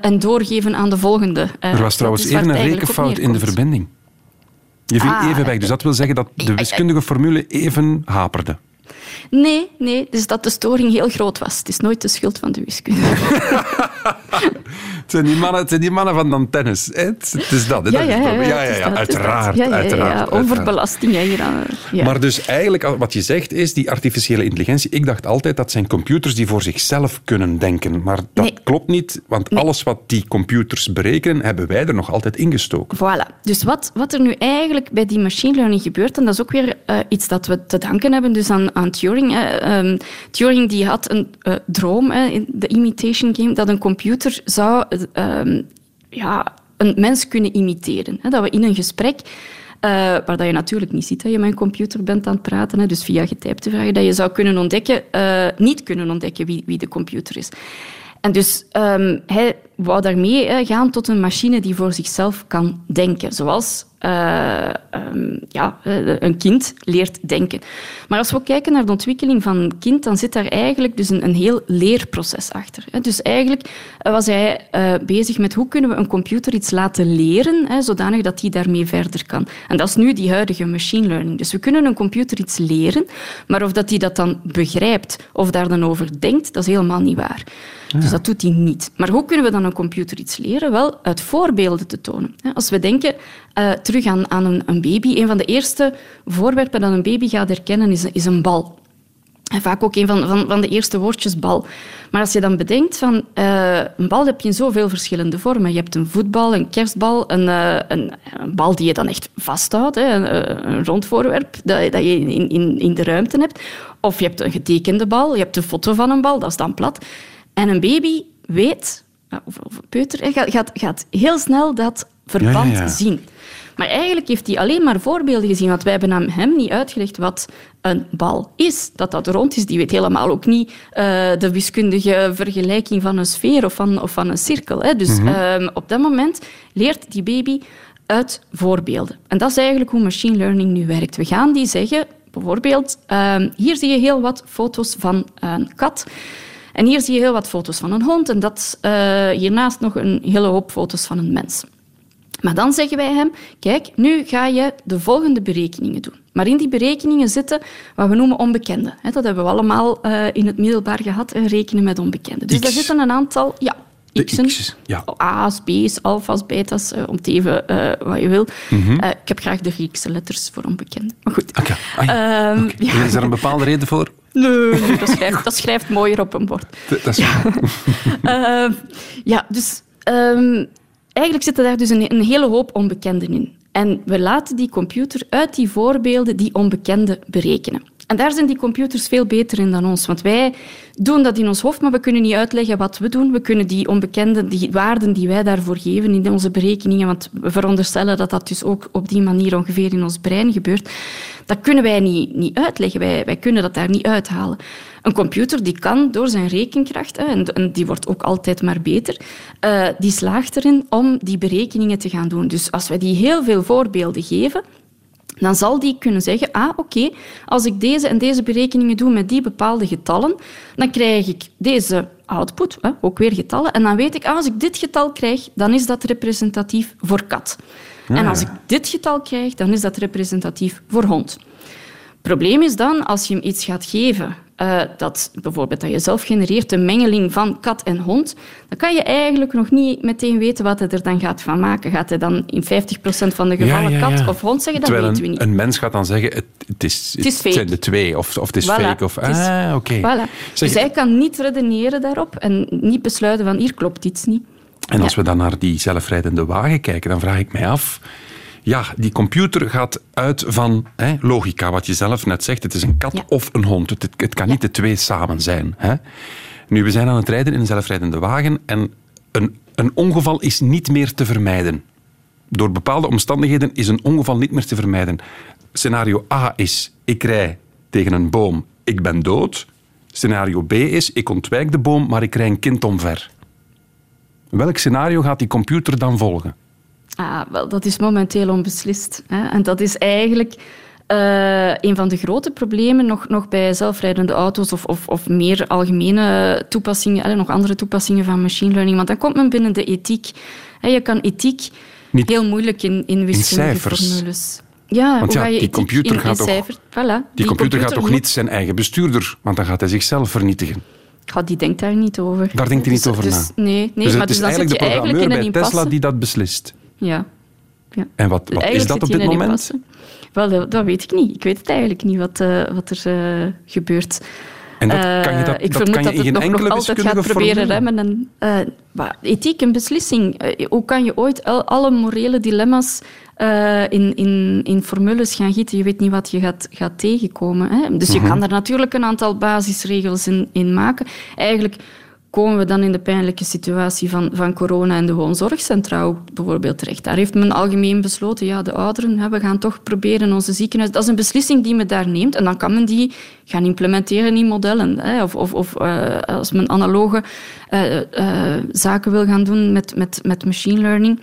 en doorgeven aan de volgende. Er was trouwens even een rekenfout in de verbinding. Je viel Ah, even weg, dus dat wil zeggen dat de wiskundige formule even haperde. Nee, nee, dus dat de storing heel groot was. Het is nooit de schuld van de wiskunde. [laughs] Het zijn die mannen, het zijn die mannen van dan tennis. Het, het is dat. hè? Ja, ja, ja, uiteraard. Ja, uiteraard, overbelasting. Ja. Maar dus eigenlijk, wat je zegt is, die artificiële intelligentie, ik dacht altijd dat zijn computers die voor zichzelf kunnen denken. Maar dat Nee. klopt niet, want alles wat die computers berekenen, hebben wij er nog altijd ingestoken. Voilà. Dus wat, wat er nu eigenlijk bij die machine learning gebeurt, en dat is ook weer eh, iets dat we te danken hebben dus aan, aan Turing. Ehm, Turing die had een eh, droom in de imitation game dat een computer zou eh, ehm, ja, een mens kunnen imiteren. Hè. Dat we in een gesprek eh, waar dat je natuurlijk niet ziet dat je met een computer bent aan het praten, hè, dus via getypte vragen, dat je zou kunnen ontdekken, eh, niet kunnen ontdekken wie, wie de computer is. En dus ehm, hij wou daarmee hè, gaan tot een machine die voor zichzelf kan denken. Zoals eh, ehm, ja, eh, een kind leert denken. Maar als we kijken naar de ontwikkeling van een kind, dan zit daar eigenlijk dus een, een heel leerproces achter. Hè. Dus eigenlijk eh, was hij bezig met hoe kunnen we een computer iets laten leren, hè, zodanig dat hij daarmee verder kan. En dat is nu die huidige machine learning. Dus we kunnen een computer iets leren, maar of dat hij dat dan begrijpt of daar dan over denkt, dat is helemaal niet waar. Dus dat doet hij niet. Maar hoe kunnen we dan een computer iets leren? Wel, uit voorbeelden te tonen. Als we denken eh, terug aan, aan een, een baby, een van de eerste voorwerpen dat een baby gaat herkennen is, is een bal. Vaak ook een van, van, van de eerste woordjes bal. Maar als je dan bedenkt van eh, een bal heb je in zoveel verschillende vormen. Je hebt een voetbal, een kerstbal, een, eh, een, bal die je dan echt vasthoudt, hè, een, een rond voorwerp dat, dat je in, in, in de ruimte hebt. Of je hebt een getekende bal, je hebt een foto van een bal, dat is dan plat. En een baby weet, of, of peuter, gaat, gaat, gaat heel snel dat verband Ja, ja, ja. zien. Maar eigenlijk heeft hij alleen maar voorbeelden gezien, want wij hebben aan hem niet uitgelegd wat een bal is. Dat dat rond is, die weet helemaal ook niet eh, de wiskundige vergelijking van een sfeer of van, of van een cirkel. Hè. Dus ehm, op dat moment leert die baby uit voorbeelden. En dat is eigenlijk hoe machine learning nu werkt. We gaan die zeggen, bijvoorbeeld, ehm, hier zie je heel wat foto's van een kat. En hier zie je heel wat foto's van een hond. En dat, eh, hiernaast nog een hele hoop foto's van een mens. Maar dan zeggen wij hem, kijk, nu ga je de volgende berekeningen doen. Maar in die berekeningen zitten wat we noemen onbekenden. Dat hebben we allemaal eh, in het middelbaar gehad, hè, rekenen met onbekenden. Dus X. daar zitten een aantal... Ja, x'en, X's, ja. A's, B's, alfa's, beta's, eh, om te even eh, wat je wil. Mhm. Eh, ik heb graag de Griekse letters voor onbekenden. Maar goed. Oké. Ah, ja. Ehm, ja. Is er een bepaalde reden voor? Nee, dat, schrijft, dat schrijft mooier op een bord. Dat dat is [laughs] Ehm, ja, dus ehm, eigenlijk zitten daar dus een, een hele hoop onbekenden in. En we laten die computer uit die voorbeelden die onbekenden berekenen. En daar zijn die computers veel beter in dan ons. Want wij doen dat in ons hoofd, maar we kunnen niet uitleggen wat we doen. We kunnen die onbekende, die waarden die wij daarvoor geven in onze berekeningen, want we veronderstellen dat dat dus ook op die manier ongeveer in ons brein gebeurt, dat kunnen wij niet, niet uitleggen. Wij, wij kunnen dat daar niet uithalen. Een computer die kan door zijn rekenkracht, en die wordt ook altijd maar beter, eh, die slaagt erin om die berekeningen te gaan doen. Dus als wij die heel veel voorbeelden geven, dan zal die kunnen zeggen, ah, oké, als ik deze en deze berekeningen doe met die bepaalde getallen, dan krijg ik deze output, hè, ook weer getallen, en dan weet ik, ah, als ik dit getal krijg, dan is dat representatief voor kat. En als ik dit getal krijg, dan is dat representatief voor hond. probleem is dan, als je hem iets gaat geven, eh, dat bijvoorbeeld dat je zelf genereert, een mengeling van kat en hond, dan kan je eigenlijk nog niet meteen weten wat hij er dan gaat van maken. Gaat hij dan in 50% van de gevallen Ja, ja, ja. kat of hond zeggen? Dat Terwijl weten we een, niet. een mens gaat dan zeggen, het, het, is, Het fake. zijn de twee, of, of het is Voilà, fake. Of, is- ah, oké. Voilà. Zeg, Dus hij kan niet redeneren daarop en niet besluiten van hier klopt iets niet. En als Ja. we dan naar die zelfrijdende wagen kijken, dan vraag ik mij af... Ja, die computer gaat uit van hè, logica, wat je zelf net zegt. Het is een kat Ja. of een hond. Het, het, het kan niet de twee samen zijn. Hè? Nu, we zijn aan het rijden in een zelfrijdende wagen en een, een ongeval is niet meer te vermijden. Door bepaalde omstandigheden is een ongeval niet meer te vermijden. Scenario A is, ik rij tegen een boom, ik ben dood. Scenario B is, ik ontwijk de boom, maar ik rij een kind omver. Welk scenario gaat die computer dan volgen? Ah, wel, dat is momenteel onbeslist. Hè. En dat is eigenlijk eh, een van de grote problemen nog, nog bij zelfrijdende auto's of, of, of meer algemene toepassingen, eh, nog andere toepassingen van machine learning. Want dan komt men binnen de ethiek. Hè, je kan ethiek Niet- heel moeilijk in, in wiskundige formules. Ja, Want ja, die computer in, gaat toch-. Voilà, Die, computer, gaat toch niet zijn eigen bestuurder, want dan gaat hij zichzelf vernietigen. Ja, die denkt daar niet over. Daar denkt hij niet Dus- over dus, na. Nee, nee dus maar het dus is dan zit je de eigenlijk in een Tesla die dat beslist. Ja. ja. En wat, wat is dat op dit een moment? Wel, dat, dat weet ik niet. Ik weet het eigenlijk niet wat, eh, wat er eh, gebeurt. En dat Eh, kan je, dat, ik dat kan je dat in het geen nog, nog altijd gaat proberen remmen. En, maar ethiek en beslissing. hoe kan je ooit al, alle morele dilemma's in, in, in formules gaan gieten? Je weet niet wat je gaat, gaat tegenkomen. Hè? Dus je Mhm. kan daar natuurlijk een aantal basisregels in, in maken. Eigenlijk komen we dan in de pijnlijke situatie van, van corona en de woonzorgcentra ook bijvoorbeeld terecht. Daar heeft men algemeen besloten, ja, de ouderen, hè, we gaan toch proberen onze ziekenhuis... Dat is een beslissing die men daar neemt en dan kan men die gaan implementeren in modellen. Hè. Of, of, of eh, als men analoge eh, eh, zaken wil gaan doen met, met, met machine learning...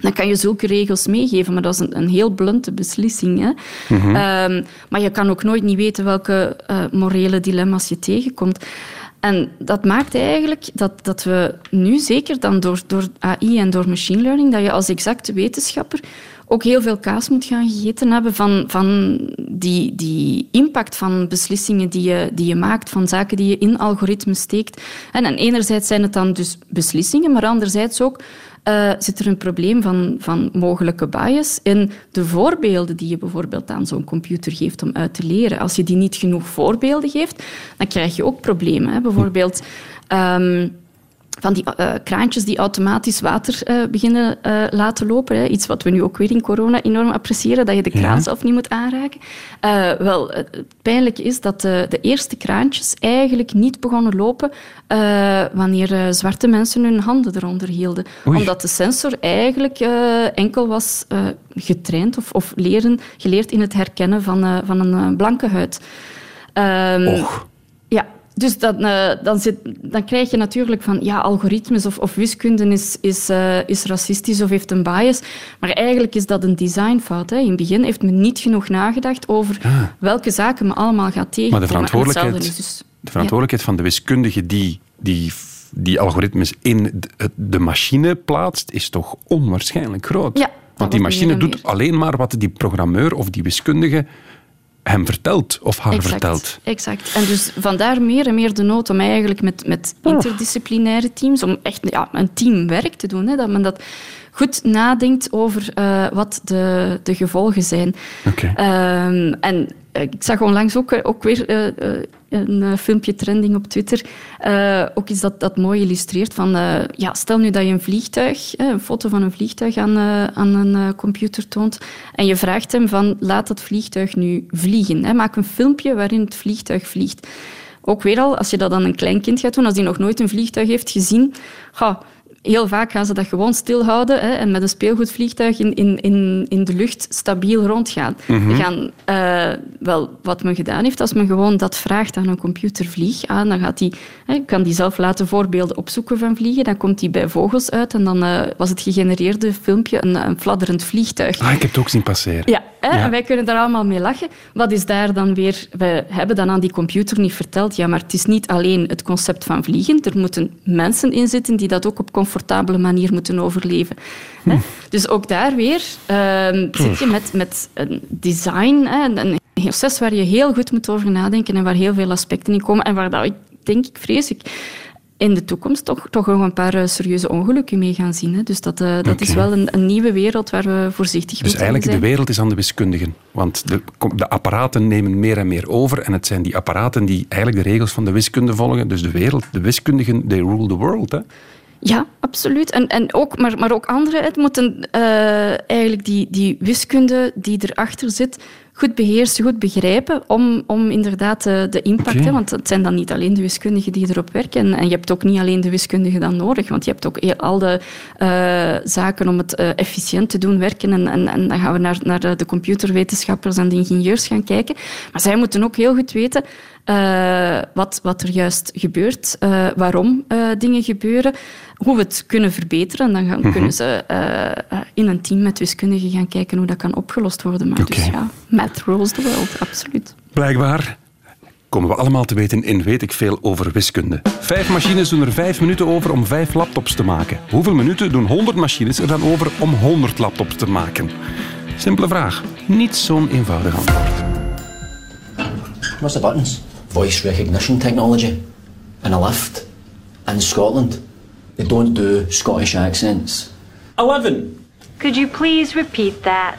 Dan kan je zulke regels meegeven, maar dat is een, een heel blunte beslissing. Hè? Ehm, maar je kan ook nooit niet weten welke eh, morele dilemma's je tegenkomt. En dat maakt eigenlijk dat, dat we nu, zeker dan door, door AI en door machine learning, dat je als exacte wetenschapper ook heel veel kaas moet gaan gegeten hebben van, van die, die impact van beslissingen die je, die je maakt, van zaken die je in algoritmes steekt. En, en enerzijds zijn het dan dus beslissingen, maar anderzijds ook eh, zit er een probleem van, van mogelijke bias in de voorbeelden die je bijvoorbeeld aan zo'n computer geeft om uit te leren. Als je die niet genoeg voorbeelden geeft, dan krijg je ook problemen. Bijvoorbeeld... ehm, van die eh, kraantjes die automatisch water eh, beginnen eh, laten lopen. Hè. Iets wat we nu ook weer in corona enorm appreciëren, dat je de kraan Ja. zelf niet moet aanraken. Wel, het pijnlijke is dat de, de eerste kraantjes eigenlijk niet begonnen lopen wanneer zwarte mensen hun handen eronder hielden. Oei. Omdat de sensor eigenlijk enkel was getraind of, of leren, geleerd in het herkennen van, van een blanke huid. Ehm, Och. Dus dan, eh, dan, zit, dan krijg je natuurlijk van ja, algoritmes of, of wiskunde is, is, eh, is racistisch of heeft een bias. Maar eigenlijk is dat een designfout. Hè. In het begin heeft men niet genoeg nagedacht over welke zaken men allemaal gaat tegenkomen. Maar de verantwoordelijkheid, is dus- de verantwoordelijkheid van de wiskundige die, die die algoritmes in de, machine plaatst, is toch onwaarschijnlijk groot. Ja, Want die machine doet alleen maar wat die programmeur of die wiskundige hem vertelt of haar Exact, vertelt. Exact. En dus vandaar meer en meer de nood om eigenlijk met, met interdisciplinaire teams, om echt ja, een teamwerk te doen. Hè, dat men dat goed nadenkt over eh, wat de, de gevolgen zijn. Oké. Ehm, en eh, ik zag onlangs ook, ook weer eh, eh, een eh, filmpje trending op Twitter. eh, ook iets dat dat mooi illustreert. Van, eh, ja, stel nu dat je een vliegtuig, een foto van een vliegtuig aan, aan een computer toont. En je vraagt hem van laat dat vliegtuig nu vliegen. Hè. Maak een filmpje waarin het vliegtuig vliegt. Ook weer al, als je dat aan een klein kind gaat doen, als die nog nooit een vliegtuig heeft gezien, ga, heel vaak gaan ze dat gewoon stilhouden hè, en met een speelgoedvliegtuig in, in, in, in de lucht stabiel rondgaan. Die gaan, eh, wel, wat men gedaan heeft, als men gewoon dat vraagt aan een computervlieg, aan, dan gaat die, hè, kan die zelf laten voorbeelden opzoeken van vliegen, dan komt die bij vogels uit en dan eh, was het gegenereerde filmpje een, een fladderend vliegtuig. Ah, ik heb het ook zien passeren. Ja, hè? Ja. en wij kunnen daar allemaal mee lachen. Wat is daar dan weer... We hebben dan aan die computer niet verteld, ja, maar het is niet alleen het concept van vliegen. Er moeten mensen in zitten die dat ook op comfortabele manier moeten overleven. Hè? Dus ook daar weer ehm, zit je met, met een design, hè, een, proces waar je heel goed moet over nadenken en waar heel veel aspecten in komen en waar dat, ik denk ik, vrees ik, in de toekomst toch, toch nog een paar eh, serieuze ongelukken mee gaan zien. Hè. Dus dat, eh, dat is wel een, een nieuwe wereld waar we voorzichtig Dus moeten eigenlijk, de zijn. wereld is aan de wiskundigen. Want de, de apparaten nemen meer en meer over. En het zijn die apparaten die eigenlijk de regels van de wiskunde volgen. Dus de wereld, de wiskundigen, they rule the world. Hè? Ja, absoluut. En, en ook, maar, maar ook anderen. Het moeten eh, eigenlijk die, die wiskunde die erachter zit goed beheersen, goed begrijpen, om, om inderdaad de, de impact... Oké. Hè, want het zijn dan niet alleen de wiskundigen die erop werken. En, en je hebt ook niet alleen de wiskundigen dan nodig, want je hebt ook heel- al de eh, zaken om het eh, efficiënt te doen werken. En, en, en dan gaan we naar, naar de computerwetenschappers en de ingenieurs gaan kijken. Maar zij moeten ook heel goed weten eh, wat, wat er juist gebeurt, eh, waarom eh, dingen gebeuren, hoe we het kunnen verbeteren. En dan gaan, kunnen ze eh, eh, in een team met wiskundigen gaan kijken hoe dat kan opgelost worden. Maar dus ja, math rules the world, absoluut. Blijkbaar komen we allemaal te weten in Weet ik Veel over wiskunde. Vijf machines doen er vijf minuten over om vijf laptops te maken. Hoeveel minuten doen 100 machines er dan over om 100 laptops te maken? Simpele vraag. Niet zo'n eenvoudig antwoord. What's the buttons? Voice recognition technology. in a lift. In Scotland, they don't do Scottish accents. 11. Could you please repeat that?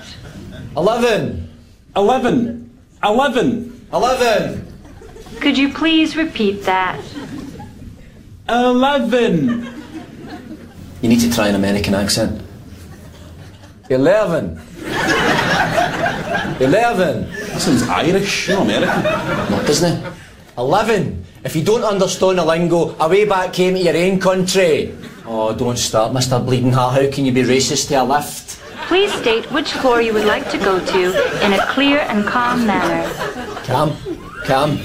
Eleven! 11. 11. Eleven! Could you please repeat that? 11. You need to try an American accent. Eleven! Eleven! That sounds Irish, no American. No, doesn't it? Eleven! If you don't understand the lingo, away back home to your own country. Oh, don't start, Mr. Bleeding Heart. How can you be racist to a lift? Please state which floor you would like to go to in a clear and calm manner. Calm, calm.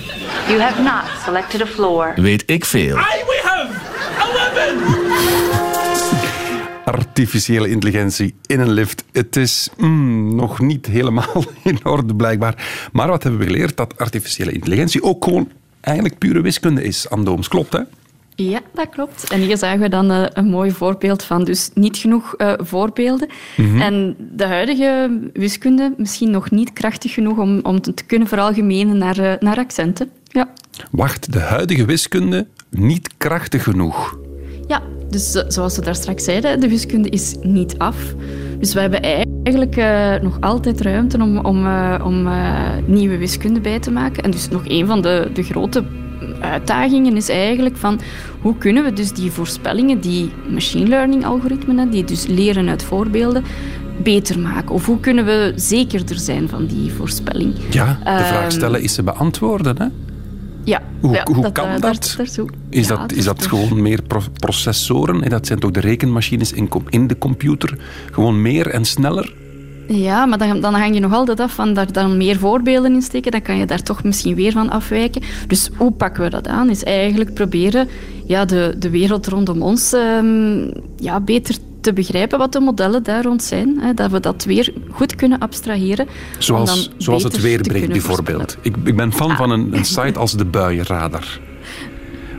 You have not selected a floor. Weet ik veel. Aye, we have 11. Artificiële intelligentie in een lift. Het is mm, nog niet helemaal [laughs] in orde, blijkbaar. Maar wat hebben we geleerd? Dat artificiële intelligentie ook gewoon eigenlijk pure wiskunde is. Andooms, klopt hè? Ja, dat klopt. En hier zagen we dan eh, een mooi voorbeeld van. Dus niet genoeg eh, voorbeelden. En de huidige wiskunde misschien nog niet krachtig genoeg om, om te kunnen veralgemenen naar, eh, naar accenten. Ja. Wacht, de huidige wiskunde niet krachtig genoeg. Ja, dus zoals we daar straks zeiden, de wiskunde is niet af. Dus we hebben eigenlijk eh, nog altijd ruimte om, om, eh, om eh, nieuwe wiskunde bij te maken. En dus nog een van de, de grote uitdagingen is eigenlijk van hoe kunnen we dus die voorspellingen, die machine learning algoritmen, die dus leren uit voorbeelden, beter maken? Of hoe kunnen we zekerder zijn van die voorspelling? Ja, de vraag Ehm, stellen is ze beantwoorden. Hè? Ja, Hoe- ja, hoe dat, kan eh, dat? daar-. Is Ja, dat, is dat gewoon meer pro- processoren? En dat zijn toch de rekenmachines in, in de computer? Gewoon meer en sneller? Ja, maar dan, dan hang je nog altijd af van daar dan meer voorbeelden in steken. Dan kan je daar toch misschien weer van afwijken. Dus hoe pakken we dat aan? Is eigenlijk proberen ja, de, de wereld rondom ons ehm, ja, beter te begrijpen wat de modellen daar rond zijn. Hè, dat we dat weer goed kunnen abstraheren. Zoals, zoals het te weerbericht bijvoorbeeld. Ik, ik ben fan van een, een site als de Buienradar.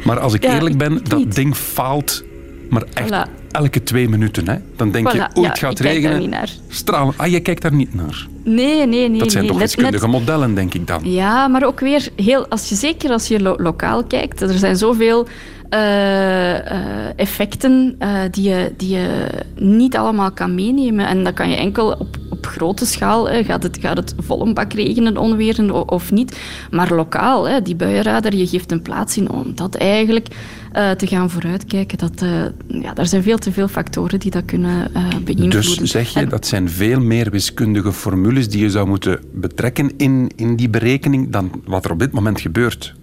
Maar als ik Ja, eerlijk ben, ik dat niet. ding faalt maar echt Voilà. elke twee minuten. Hè. Dan denk je, ja, het gaat regenen. niet naar. Stralen. Ah, je kijkt daar niet naar. Nee, nee, nee. Dat zijn nee. toch wiskundige net- modellen, denk ik dan. Ja, maar ook weer heel, als je, zeker als je lo- lokaal kijkt, er zijn zoveel eh, eh, effecten eh, die, je, die je niet allemaal kan meenemen. En dat kan je enkel op, op grote schaal, hè, gaat, het, gaat het vol een bak regenen, onweren of niet. Maar lokaal, hè, die buienradar, je geeft een plaats in om dat eigenlijk te gaan vooruitkijken. Dat, ja, er zijn veel te veel factoren die dat kunnen beïnvloeden. Dus zeg je, En- dat zijn veel meer wiskundige formules die je zou moeten betrekken in, in die berekening dan wat er op dit moment gebeurt.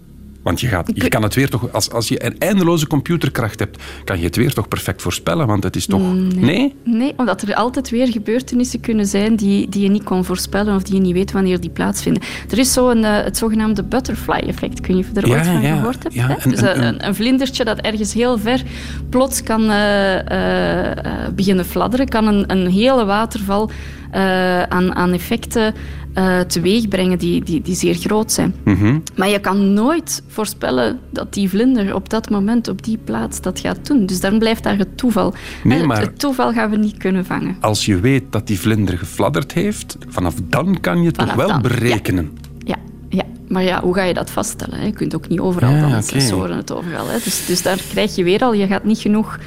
Want je, gaat, je kan het weer toch, als, als je een eindeloze computerkracht hebt, kan je het weer toch perfect voorspellen, want het is toch... Nee? Nee, omdat er altijd weer gebeurtenissen kunnen zijn die, die je niet kon voorspellen of die je niet weet wanneer die plaatsvinden. Er is zo een, eh, het zogenaamde butterfly-effect. Kun je er Ja, ooit van ja, gehoord hebben? ja, en- dus en- een, en- een, vlindertje dat ergens heel ver plots kan eh, eh, eh, beginnen fladderen, kan een, een hele waterval eh, aan, aan effecten eh teweeg brengen die, die, die zeer groot zijn. Mhm. Maar je kan nooit voorspellen dat die vlinder op dat moment, op die plaats, dat gaat doen. Dus dan blijft daar het toeval. Nee, En maar- Het toeval gaan we niet kunnen vangen. Als je weet dat die vlinder gefladderd heeft, vanaf dan kan je het toch wel dan, berekenen. Ja, ja. maar ja, hoe ga je dat vaststellen? hè? Je kunt ook niet overal Ja, dan oké. sensoren het overal. Hè? Dus, dus daar krijg je weer al, je gaat niet genoeg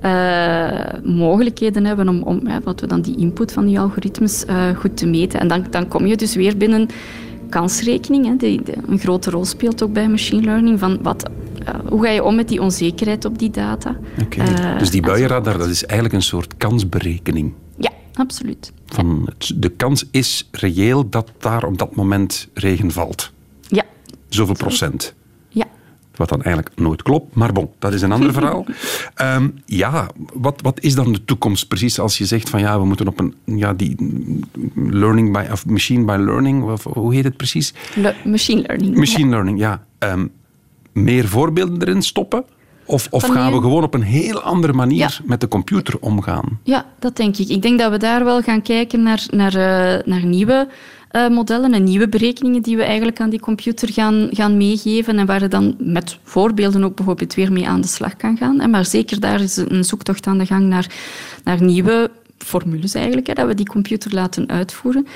eh, mogelijkheden hebben om, om wat we dan die input van die algoritmes eh, goed te meten. En dan, dan kom je dus weer binnen kansrekening, hè, die, die een grote rol speelt ook bij machine learning. Van wat, eh, hoe ga je om met die onzekerheid op die data? Dus die en buienradar, dat is eigenlijk een soort kansberekening. Ja, absoluut. Van het- de kans is reëel dat daar op dat moment regen valt. Ja, Zoveel procent. Wat dan eigenlijk nooit klopt. Maar bon, dat is een ander [laughs] verhaal. Ehm, ja, wat, wat is dan de toekomst precies als je zegt van ja, we moeten op een, ja, die learning by, of machine by learning, of, hoe heet het precies? Le- machine learning. Machine learning, ja. Ehm, meer voorbeelden erin stoppen? Of, of gaan we gewoon op een heel andere manier Ja. met de computer omgaan? Ja, dat denk ik. Ik denk dat we daar wel gaan kijken naar, naar, eh, naar nieuwe eh, modellen en nieuwe berekeningen die we eigenlijk aan die computer gaan, gaan meegeven en waar je dan met voorbeelden ook bijvoorbeeld weer mee aan de slag kan gaan. En maar zeker daar is een zoektocht aan de gang naar, naar nieuwe formules eigenlijk, hè, dat we die computer laten uitvoeren.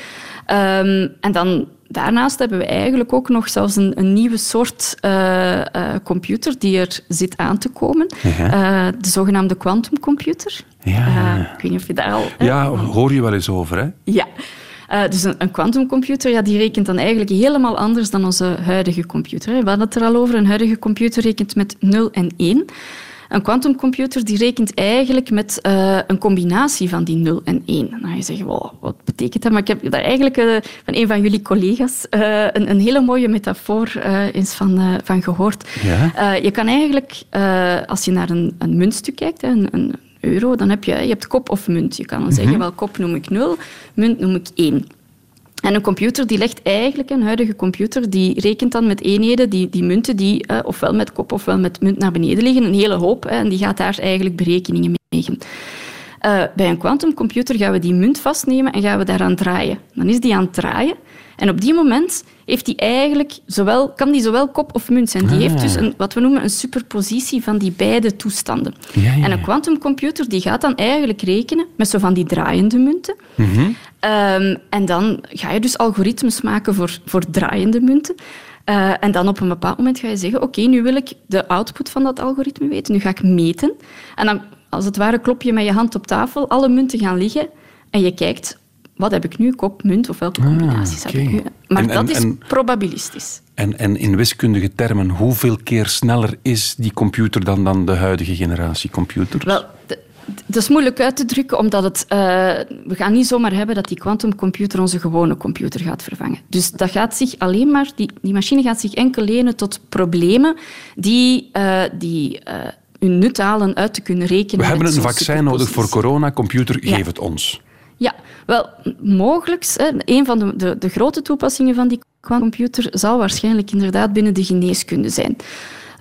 Ehm, en dan daarnaast hebben we eigenlijk ook nog zelfs een, een nieuwe soort uh, uh, computer die er zit aan te komen. Uh, de zogenaamde quantumcomputer. Ja. ik weet niet of je daar al... Ja, hoor je wel eens over, hè? Ja. Uh, dus een quantumcomputer ja, die rekent dan eigenlijk helemaal anders dan onze huidige computer. We hadden het er al over. Een huidige computer rekent met 0 en 1. Een quantumcomputer die rekent eigenlijk met uh, een combinatie van die 0 en 1. Dan ga je zeggen, wow, wat betekent dat? Maar ik heb daar eigenlijk uh, van een van jullie collega's uh, een, een, hele mooie metafoor eens van, van gehoord. Ja? je kan eigenlijk, als je naar een, een muntstuk kijkt, een, een euro, dan heb je, je hebt kop of munt. Je kan dan zeggen, wel, kop noem ik 0, munt noem ik 1. En een computer die legt eigenlijk, een huidige computer, die rekent dan met eenheden, die, die munten die uh, ofwel met kop ofwel met munt naar beneden liggen, een hele hoop, en die gaat daar eigenlijk berekeningen mee maken. Uh, bij een quantumcomputer gaan we die munt vastnemen en gaan we daaraan draaien. Dan is die aan het draaien en op die moment heeft die eigenlijk zowel, kan die zowel kop of munt zijn. Die Ah. heeft dus een, wat we noemen een superpositie van die beide toestanden. Ja, ja, En een quantumcomputer die gaat dan eigenlijk rekenen met zo van die draaiende munten. Mhm. Um, en dan ga je dus algoritmes maken voor, voor draaiende munten. Uh, en dan op een bepaald moment ga je zeggen, oké, nu wil ik de output van dat algoritme weten. Nu ga ik meten. En dan, als het ware, klop je met je hand op tafel, alle munten gaan liggen en je kijkt, wat heb ik nu, kop, munt of welke combinaties oké. heb ik nu? Maar En- dat en- is en- probabilistisch. En, en in wiskundige termen, hoeveel keer sneller is die computer dan, dan de huidige generatie computers? Wel, dat is moeilijk uit te drukken, omdat het, uh, we gaan niet zomaar hebben dat die quantumcomputer onze gewone computer gaat vervangen. Dus dat gaat zich alleen maar, die, die machine gaat zich enkel lenen tot problemen die, uh, die uh, hun nut halen uit te kunnen rekenen. We hebben een vaccin nodig voor corona. Computer, Ja. geef het ons. Ja, wel, mogelijk. Een van de, de, de grote toepassingen van die quantumcomputer zal waarschijnlijk inderdaad binnen de geneeskunde zijn.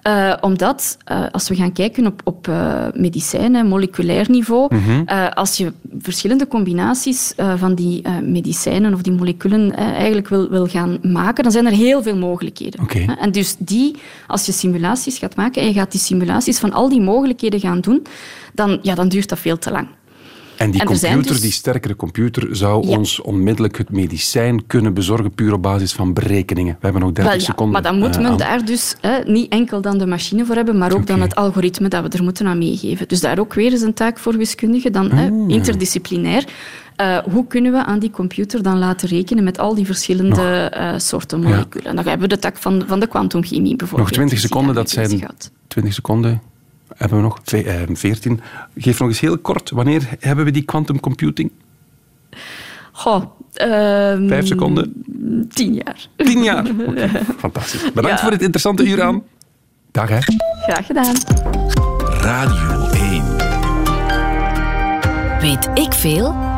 Uh, omdat, uh, als we gaan kijken op, op uh, medicijnen, moleculair niveau, Mhm. als je verschillende combinaties van die medicijnen of die moleculen eigenlijk wil, wil gaan maken, dan zijn er heel veel mogelijkheden. En dus die, als je simulaties gaat maken en je gaat die simulaties van al die mogelijkheden gaan doen, dan, ja, dan duurt dat veel te lang. En die En er computer, dus- die sterkere computer, zou Ja. ons onmiddellijk het medicijn kunnen bezorgen, puur op basis van berekeningen. We hebben nog 30 Wel ja, seconden. maar dan moet eh, men aan. daar dus niet enkel dan de machine voor hebben, maar ook dan het algoritme dat we er moeten aan meegeven. Dus daar ook weer eens een taak voor wiskundigen, dan Ah. interdisciplinair. Eh, hoe kunnen we aan die computer dan laten rekenen met al die verschillende eh, soorten moleculen? En dan hebben we de tak van, van de kwantumchemie bijvoorbeeld. Nog 20 die zich seconden, dat zijn bezighoudt. 20 seconden. Hebben we nog? Ve- eh, 14. Geef nog eens heel kort, wanneer hebben we die quantum computing? Goh, ehm, Vijf seconden? Tien jaar. Tien jaar. [laughs] Oké, Fantastisch. Bedankt Ja. voor dit interessante uur aan. Dag hè. Graag gedaan. Radio 1. Weet ik veel?